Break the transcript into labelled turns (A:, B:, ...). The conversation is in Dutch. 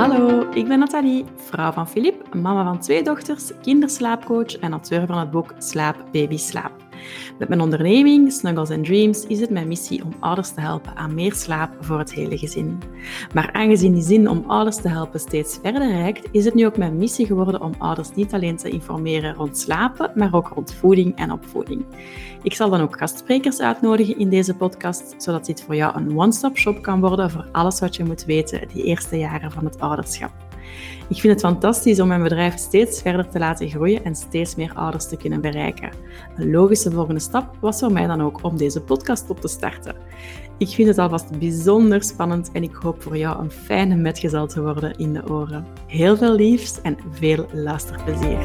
A: Hallo, ik ben Nathalie, vrouw van Filip, mama van twee dochters, kinderslaapcoach en auteur van het boek Slaap Baby Slaap. Met mijn onderneming Snuggles and Dreams is het mijn missie om ouders te helpen aan meer slaap voor het hele gezin. Maar aangezien die zin om ouders te helpen steeds verder reikt, is het nu ook mijn missie geworden om ouders niet alleen te informeren rond slapen, maar ook rond voeding en opvoeding. Ik zal dan ook gastsprekers uitnodigen in deze podcast, zodat dit voor jou een one-stop shop kan worden voor alles wat je moet weten die eerste jaren van het ouderschap. Ik vind het fantastisch om mijn bedrijf steeds verder te laten groeien en steeds meer ouders te kunnen bereiken. Een logische volgende stap was voor mij dan ook om deze podcast op te starten. Ik vind het alvast bijzonder spannend en ik hoop voor jou een fijne metgezel te worden in de oren. Heel veel liefs en veel luisterplezier.